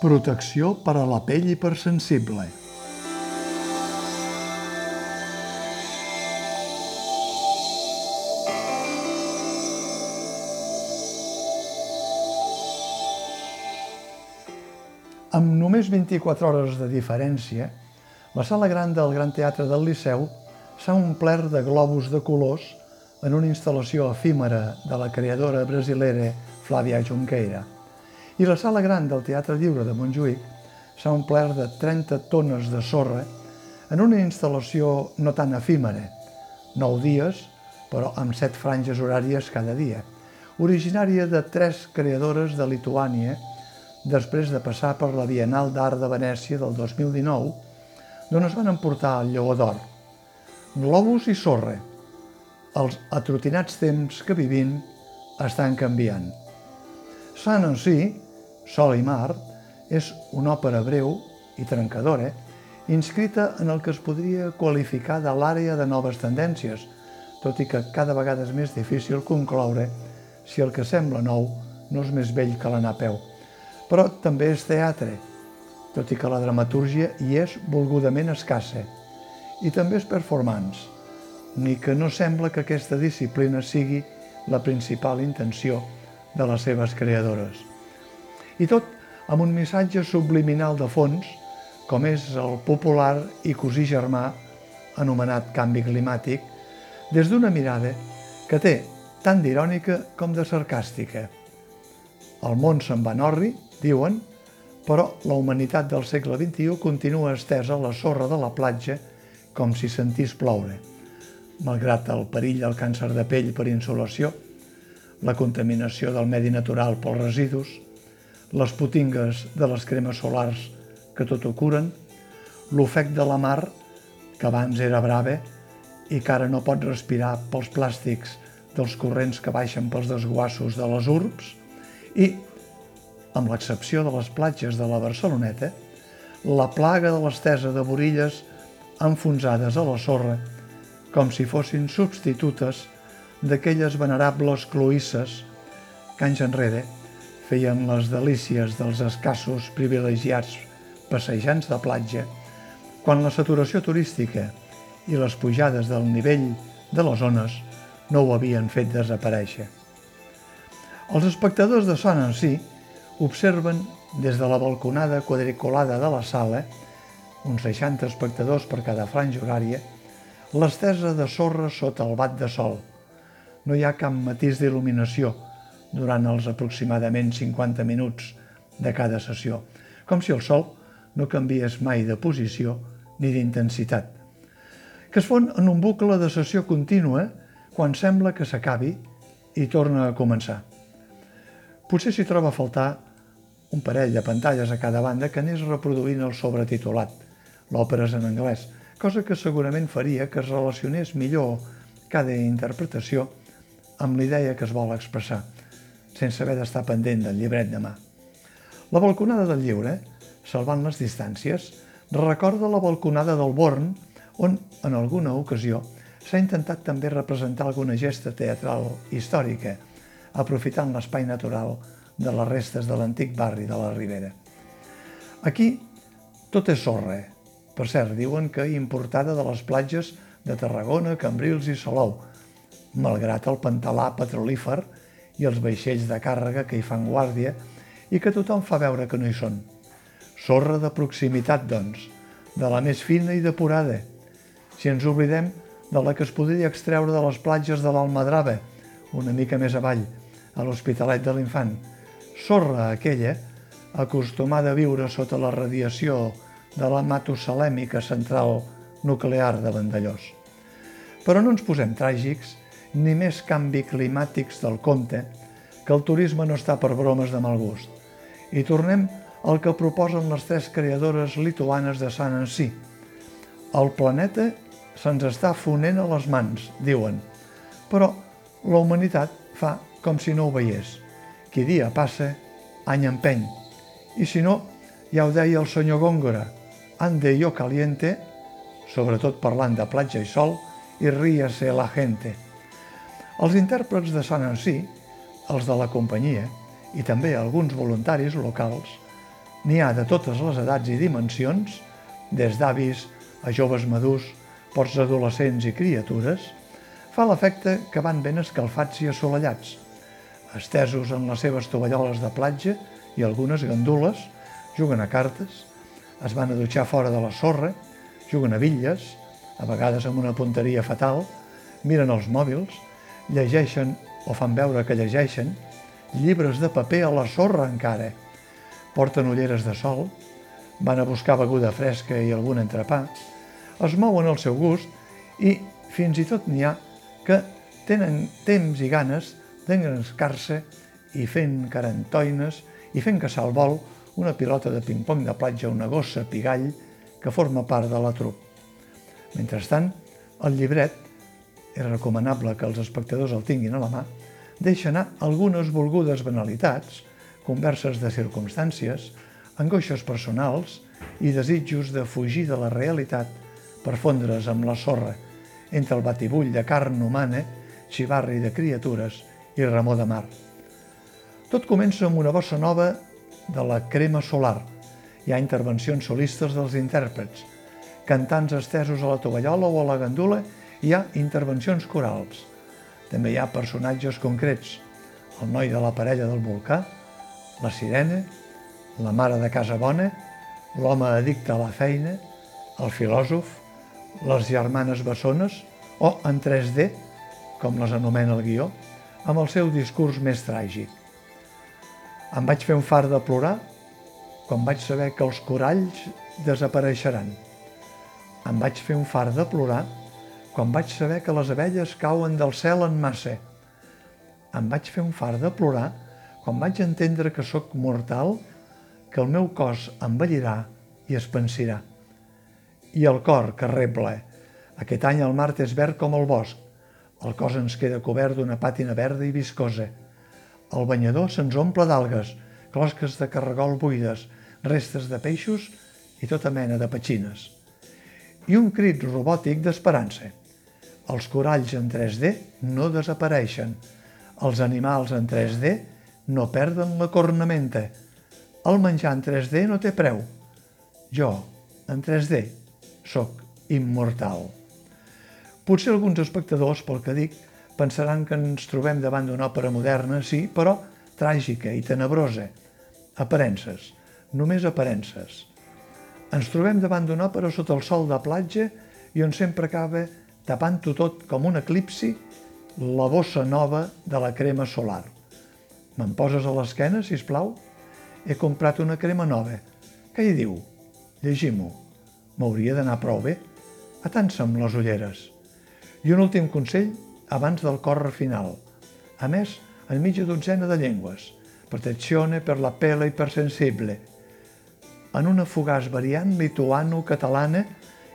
Protecció per a la pell hipersensible. Amb només 24 hores de diferència, la sala gran del Gran Teatre del Liceu s'ha omplert de globus de colors en una instal·lació efímera de la creadora brasilera Flávia Junqueira. I la sala gran del Teatre Lliure de Montjuïc s'ha omplert de 30 tones de sorra en una instal·lació no tan efímera, 9 dies, però amb 7 franges horàries cada dia, originària de tres creadores de Lituània després de passar per la Bienal d'Art de Venècia del 2019, d'on es van emportar el Lleó d'Or. Globus i sorra. Els atrotinats temps que vivim estan canviant. Sant Ancí, Sol i Mar, és una òpera breu i trencadora, inscrita en el que es podria qualificar de l'àrea de noves tendències, tot i que cada vegada és més difícil concloure si el que sembla nou no és més vell que l'anar a peu però també és teatre, tot i que la dramatúrgia hi és volgudament escassa, i també és performance, ni que no sembla que aquesta disciplina sigui la principal intenció de les seves creadores. I tot amb un missatge subliminal de fons, com és el popular i cosí germà anomenat canvi climàtic, des d'una mirada que té tant d'irònica com de sarcàstica. El món se'n va en orri, diuen, però la humanitat del segle XXI continua estesa a la sorra de la platja com si sentís ploure. Malgrat el perill del càncer de pell per insolació, la contaminació del medi natural pels residus, les potingues de les cremes solars que tot ho curen, l'ofec de la mar, que abans era brava i que ara no pot respirar pels plàstics dels corrents que baixen pels desguassos de les urbs, i amb l'excepció de les platges de la Barceloneta, la plaga de l'estesa de borilles enfonsades a la sorra, com si fossin substitutes d'aquelles venerables cloïsses que anys enrere feien les delícies dels escassos privilegiats passejants de platja, quan la saturació turística i les pujades del nivell de les zones no ho havien fet desaparèixer. Els espectadors de Son en si observen des de la balconada quadriculada de la sala, uns 60 espectadors per cada franja horària, l'estesa de sorra sota el bat de sol. No hi ha cap matís d'il·luminació durant els aproximadament 50 minuts de cada sessió, com si el sol no canviés mai de posició ni d'intensitat, que es fon en un bucle de sessió contínua quan sembla que s'acabi i torna a començar. Potser s'hi troba a faltar un parell de pantalles a cada banda que anés reproduint el sobretitulat. L'òpera és en anglès, cosa que segurament faria que es relacionés millor cada interpretació amb l'idea que es vol expressar, sense haver d'estar pendent del llibret de mà. La balconada del lliure, salvant les distàncies, recorda la balconada del Born, on, en alguna ocasió, s'ha intentat també representar alguna gesta teatral històrica, aprofitant l'espai natural de les restes de l'antic barri de la Ribera. Aquí tot és sorra. Per cert, diuen que importada de les platges de Tarragona, Cambrils i Salou, malgrat el pantalà petrolífer i els vaixells de càrrega que hi fan guàrdia i que tothom fa veure que no hi són. Sorra de proximitat, doncs, de la més fina i depurada. Si ens oblidem de la que es podria extreure de les platges de l'Almadrava, una mica més avall, a l'Hospitalet de l'Infant, sorra aquella, acostumada a viure sota la radiació de la matosalèmica central nuclear de Vandellós. Però no ens posem tràgics ni més canvi climàtics del compte, que el turisme no està per bromes de mal gust. I tornem al que proposen les tres creadores lituanes de Sant Ancí. El planeta se'ns està fonent a les mans, diuen, però la humanitat fa com si no ho veiés. Qui dia passa, any empeny. I si no, ja ho deia el senyor Góngora, ande yo caliente, sobretot parlant de platja i sol, i ríase la gente. Els intèrprets de Sant Ancí, els de la companyia, i també alguns voluntaris locals, N'hi ha de totes les edats i dimensions, des d'avis a joves madurs, pots adolescents i criatures, fa l'efecte que van ben escalfats i assolellats, estesos en les seves tovalloles de platja i algunes gandules, juguen a cartes, es van a dutxar fora de la sorra, juguen a bitlles, a vegades amb una punteria fatal, miren els mòbils, llegeixen o fan veure que llegeixen, llibres de paper a la sorra encara, porten ulleres de sol, van a buscar beguda fresca i algun entrepà, es mouen al seu gust i fins i tot n'hi ha que tenen temps i ganes d'engrescar-se i fent carantoines i fent caçar al vol una pilota de ping-pong de platja, una gossa pigall que forma part de la trup. Mentrestant, el llibret, és recomanable que els espectadors el tinguin a la mà, deixa anar algunes volgudes banalitats, converses de circumstàncies, angoixes personals i desitjos de fugir de la realitat per fondre's amb la sorra entre el batibull de carn humana, xivarri de criatures i remor de mar. Tot comença amb una bossa nova de la crema solar. Hi ha intervencions solistes dels intèrprets, cantants estesos a la tovallola o a la gandula, hi ha intervencions corals. També hi ha personatges concrets, el noi de la parella del volcà, la sirena, la mare de casa bona, l'home addicte a la feina, el filòsof, les germanes bessones o en 3D, com les anomena el guió, amb el seu discurs més tràgic. Em vaig fer un far de plorar quan vaig saber que els coralls desapareixeran. Em vaig fer un far de plorar quan vaig saber que les abelles cauen del cel en massa. Em vaig fer un far de plorar quan vaig entendre que sóc mortal, que el meu cos envellirà i es pensirà. I el cor que reble. Aquest any el mar és verd com el bosc. El cos ens queda cobert d'una pàtina verda i viscosa. El banyador se'ns omple d'algues, closques de carregol buides, restes de peixos i tota mena de petxines. I un crit robòtic d'esperança. Els coralls en 3D no desapareixen. Els animals en 3D no perden la cornamenta. El menjar en 3D no té preu. Jo, en 3D, sóc immortal. Potser alguns espectadors, pel que dic, pensaran que ens trobem davant d'una òpera moderna, sí, però tràgica i tenebrosa. Aparences, només aparences. Ens trobem davant d'una òpera sota el sol de platja i on sempre acaba tapant-ho tot com un eclipsi la bossa nova de la crema solar. Me'n poses a l'esquena, si plau? He comprat una crema nova. Què hi diu? Llegim-ho. M'hauria d'anar prou bé. Atansa-me les ulleres. I un últim consell abans del cor final. A més, en mitja dotzena de llengües. Protezione per la pelle ipersensible. En una fugaç variant lituano-catalana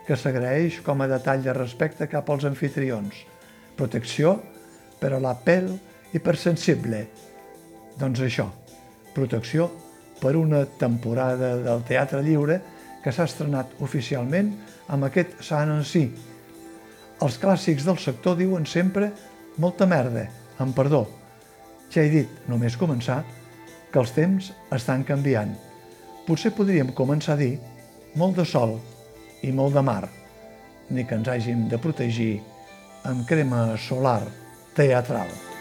que s'agraeix com a detall de respecte cap als anfitrions. Protecció per a la pell hipersensible doncs això, protecció per una temporada del Teatre Lliure que s'ha estrenat oficialment amb aquest Sant en si. Els clàssics del sector diuen sempre molta merda, amb perdó. Ja he dit, només començar, que els temps estan canviant. Potser podríem començar a dir molt de sol i molt de mar, ni que ens hàgim de protegir amb crema solar teatral.